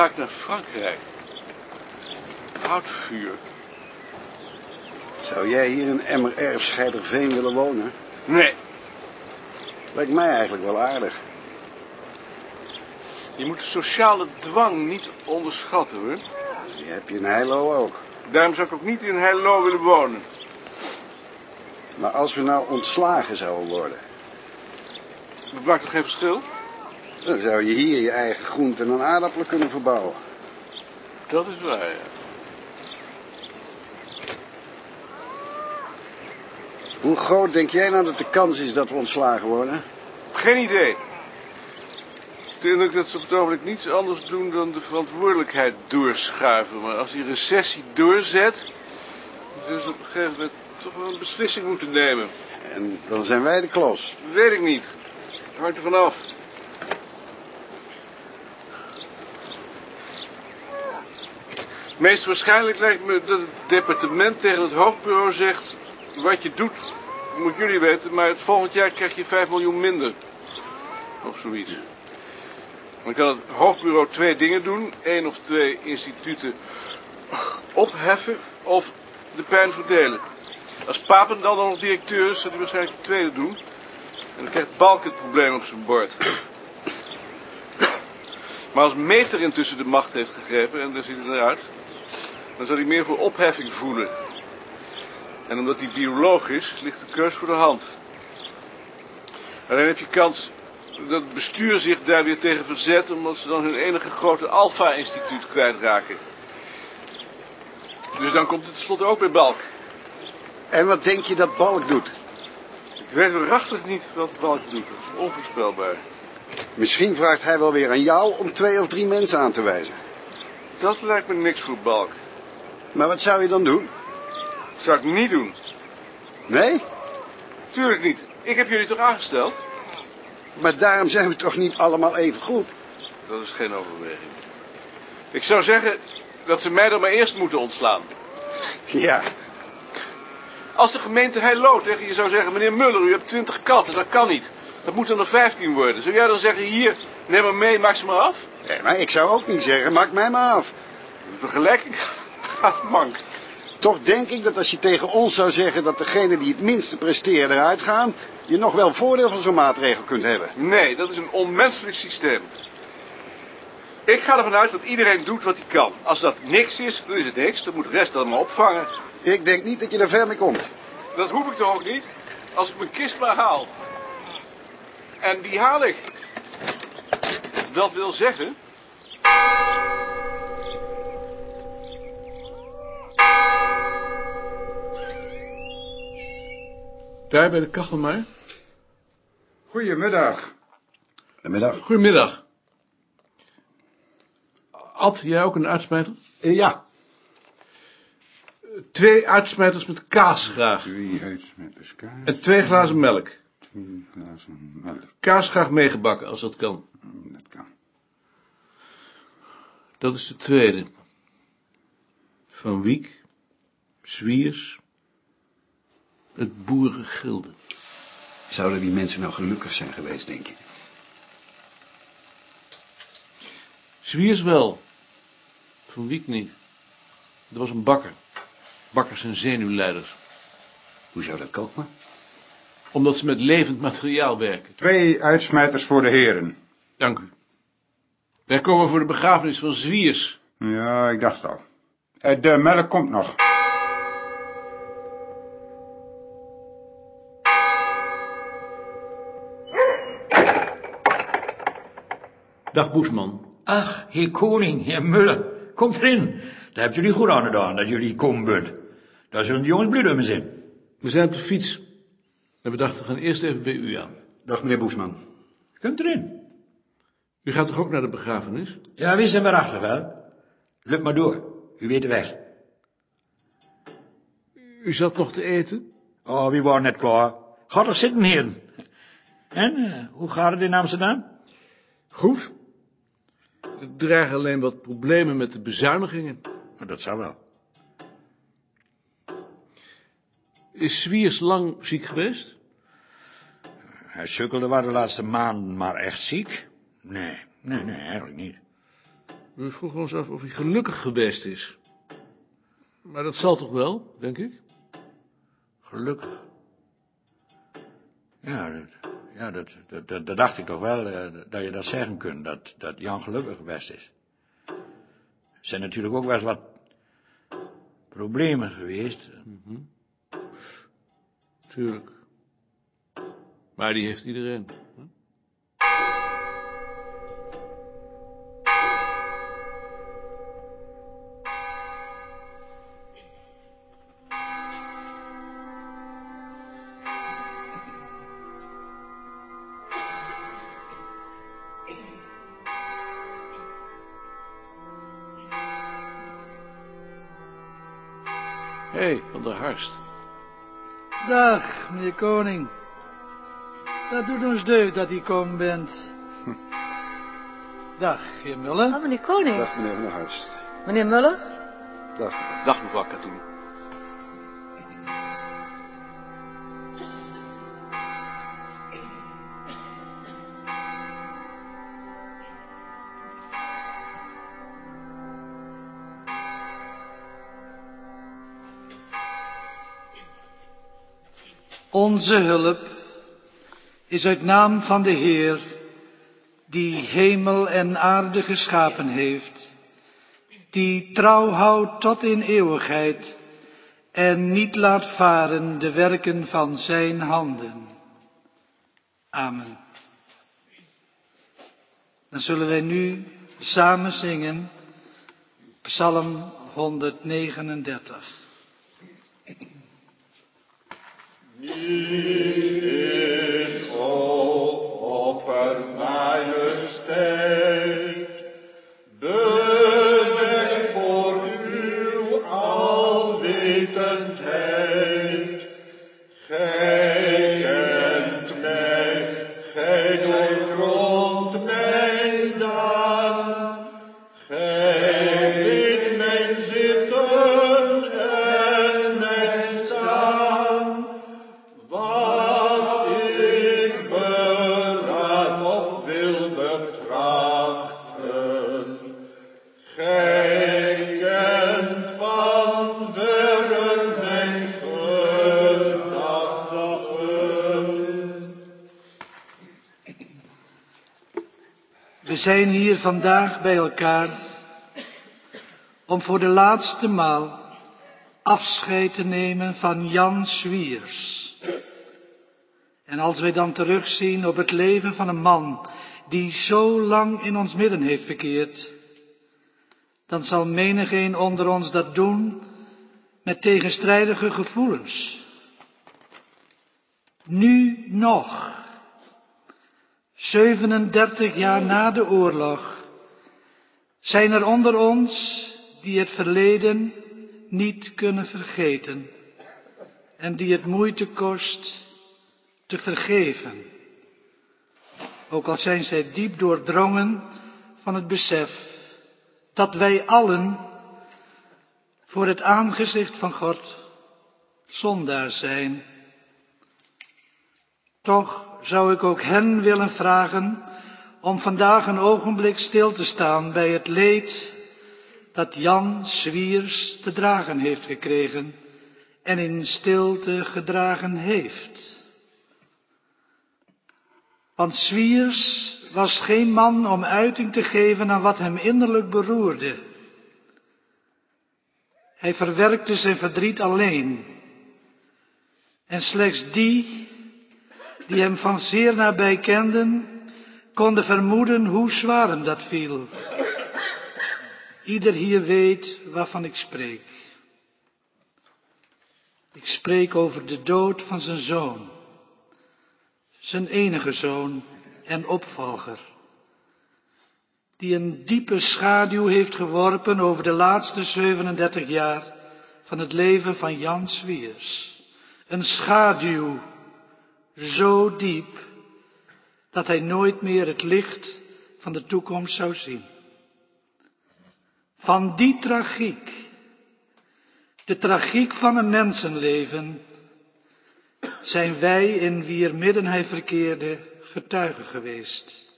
ruikt naar Frankrijk. Houtvuur. Zou jij hier in Emmer Erfscheiderveen willen wonen? Nee, Lijkt mij eigenlijk wel aardig. je moet de sociale dwang niet onderschatten, hoor. Die heb je in Heilo ook. Daarom zou ik ook niet in Heilo willen wonen. Maar als we nou ontslagen zouden worden... Dat maakt toch geen verschil? Dan zou je hier je eigen groenten en aardappelen kunnen verbouwen. Dat is waar, ja. Hoe groot denk jij nou dat de kans is dat we ontslagen worden? Geen idee. Ik denk dat ze op het ogenblik niets anders doen dan de verantwoordelijkheid doorschuiven. Maar als die recessie doorzet, dan zullen ze op een gegeven moment toch wel een beslissing moeten nemen. En dan zijn wij de klos. Weet ik niet. Dat hangt er vanaf. Meest waarschijnlijk lijkt me dat het departement tegen het hoofdbureau zegt... wat je doet, moet jullie weten, maar het volgend jaar krijg je 5 miljoen minder. Of zoiets. Dan kan het hoofdbureau twee dingen doen. Eén of twee instituten opheffen of de pijn verdelen. Als Papen dan nog directeur is, zal hij waarschijnlijk het tweede doen. En dan krijgt Balk het probleem op zijn bord. Maar als Meter intussen de macht heeft gegrepen, en daar ziet het eruit, dan zal hij meer voor opheffing voelen. En omdat hij bioloog is, ligt de keus voor de hand. Alleen heb je kans dat het bestuur zich daar weer tegen verzet, omdat ze dan hun enige grote Alpha-instituut kwijtraken. Dus dan komt het tenslotte ook bij Balk. En wat denk je dat Balk doet? Ik weet waarachtig niet wat Balk doet. Dat is onvoorspelbaar. Misschien vraagt hij wel weer aan jou om twee of drie mensen aan te wijzen. Dat lijkt me niks voor Balk. Maar wat zou je dan doen? Dat zou ik niet doen. Nee? Tuurlijk niet. Ik heb jullie toch aangesteld? Maar daarom zijn we toch niet allemaal even goed? Dat is geen overweging. Ik zou zeggen dat ze mij dan maar eerst moeten ontslaan. Ja, Als de gemeente Heilo tegen je zou zeggen... meneer Muller, u hebt twintig katten, dat kan niet. Dat moeten er nog vijftien worden. Zou jij dan zeggen, hier, neem maar mee, maak ze maar af? Nee, maar ik zou ook niet zeggen, maak mij maar af. De vergelijking gaat mank. Toch denk ik dat als je tegen ons zou zeggen dat degene die het minste presteren eruit gaan, je nog wel voordeel van zo'n maatregel kunt hebben. Nee, dat is een onmenselijk systeem. Ik ga ervan uit dat iedereen doet wat hij kan. Als dat niks is, dan is het niks. Dan moet de rest dan maar opvangen. Ik denk niet dat je er ver mee komt. Dat hoef ik toch ook niet? Als ik mijn kist maar haal. En die haal ik. Dat wil zeggen... Daar bij de kachel maar. Goedemiddag. Middag. Goedemiddag. Ad, jij ook een uitsmijter? Eh, ja. Twee uitsmijters met kaas graag. Twee uitsmetters kaas. En twee glazen melk. Twee glazen melk. Kaas graag meegebakken, als dat kan. Dat kan. Dat is de tweede. Van Wiek, Zwiers, het boerengilde. Zouden die mensen nou gelukkig zijn geweest, denk je? Zwiers wel. Van Wiek niet. Er was een bakker. Bakkers en zenuwleiders. Hoe zou dat komen? Omdat ze met levend materiaal werken. Twee uitsmijters voor de heren. Dank u. Wij komen voor de begrafenis van Zwiers. Ja, ik dacht al. Eh, De melk komt nog. Dag Boesman. Ach, heer Koning, heer Muller, komt erin. Daar hebt jullie goed aan gedaan dat jullie komen bent. Daar zullen de jongens mee zijn. We zijn op de fiets. En we dachten, we gaan eerst even bij u aan. Dag, meneer Boesman. Komt erin. U gaat toch ook naar de begrafenis? Ja, we zijn waarachtig wel. Lukt maar door, u weet de weg. U zat nog te eten? Oh, wie waren net klaar. Gaat er zitten, heren. En, eh, hoe gaat het in Amsterdam? Goed. Er dreigen alleen wat problemen met de bezuinigingen. Oh, dat zou wel. Is Zwiers lang ziek geweest? Hij sukkelde waar de laatste maanden, maar echt ziek? Nee, nee, nee, eigenlijk niet. We vroegen ons af of hij gelukkig geweest is. Maar dat zal toch wel, denk ik? Gelukkig. Ja, dat, ja dat, dat, dat, dacht ik toch wel, eh, dat je dat zeggen kunt, dat, dat Jan gelukkig geweest is. Er zijn natuurlijk ook wel eens wat problemen geweest. Tuurlijk. Maar die heeft iedereen. Van der Harst. Dag, meneer Koning. Dat doet ons deugd dat u komen bent. Dag, heer Muller. Oh, meneer Koning. Dag meneer Van der Harst. Meneer Muller. Dag mevrouw. Dag mevrouw Katoen. Onze hulp is uit naam van de Heer, die hemel en aarde geschapen heeft, die trouw houdt tot in eeuwigheid en niet laat varen de werken van zijn handen. Amen. Dan zullen wij nu samen zingen Psalm 139. Oppermajesteit, bedekt voor uw alwetendheid. Gij kent mij, gij doorgrondt We zijn hier vandaag bij elkaar om voor de laatste maal afscheid te nemen van Jan Swiers. En als wij dan terugzien op het leven van een man die zo lang in ons midden heeft verkeerd, dan zal menigeen onder ons dat doen met tegenstrijdige gevoelens. Nu nog, 37 jaar na de oorlog, zijn er onder ons die het verleden niet kunnen vergeten en die het moeite kost te vergeven. Ook al zijn zij diep doordrongen van het besef dat wij allen voor het aangezicht van God zondaar zijn. Toch zou ik ook hen willen vragen om vandaag een ogenblik stil te staan bij het leed dat Jan Swiers te dragen heeft gekregen en in stilte gedragen heeft. Want Swiers was geen man om uiting te geven aan wat hem innerlijk beroerde. Hij verwerkte zijn verdriet alleen. En slechts die die hem van zeer nabij kenden, konden vermoeden hoe zwaar hem dat viel. Ieder hier weet waarvan ik spreek. Ik spreek over de dood van zijn zoon, zijn enige zoon en opvolger, die een diepe schaduw heeft geworpen over de laatste 37 jaar van het leven van Jan Swiers. Een schaduw zo diep dat hij nooit meer het licht van de toekomst zou zien. Van die tragiek, de tragiek van een mensenleven, zijn wij in wier midden hij verkeerde getuigen geweest.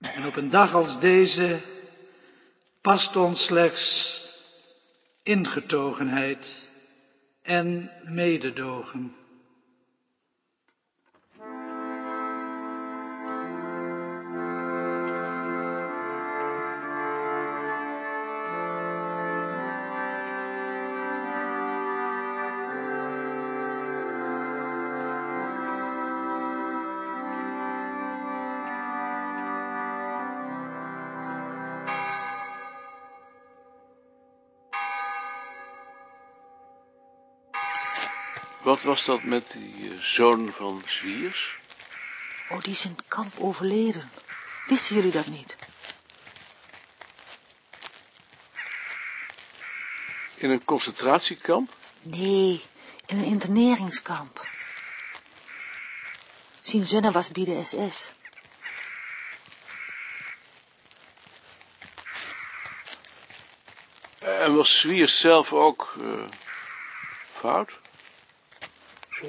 En op een dag als deze past ons slechts ingetogenheid en mededogen. Wat was dat met die eh, zoon van Zwiers? Oh, die is in het kamp overleden. Wisten jullie dat niet? In een concentratiekamp? Nee, in een interneringskamp. Zijn zonne was bij de SS. En was Zwiers zelf ook eh, fout?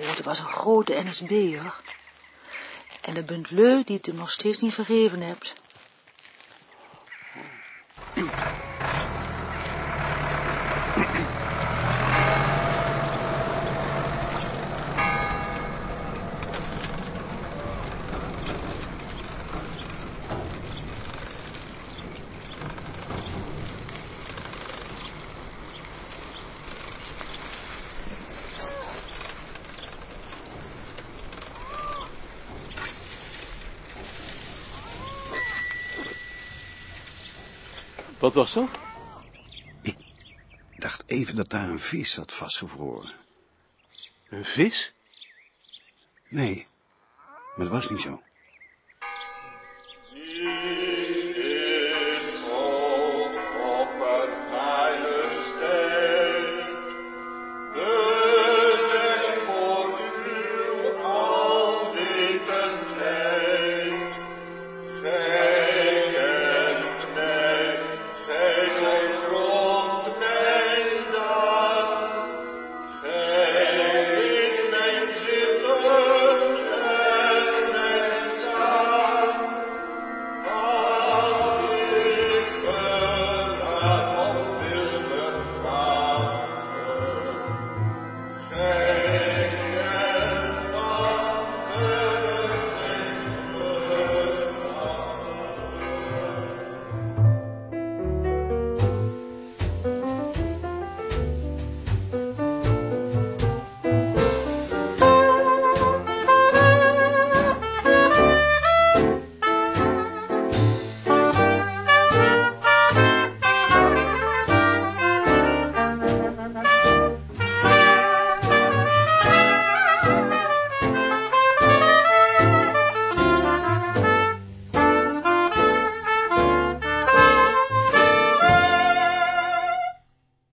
Dat was een grote NSB'er. En de bent leu die het hem nog steeds niet vergeven hebt. Wat was dat? Ik dacht even dat daar een vis zat vastgevroren. Een vis? Nee, maar dat was niet zo.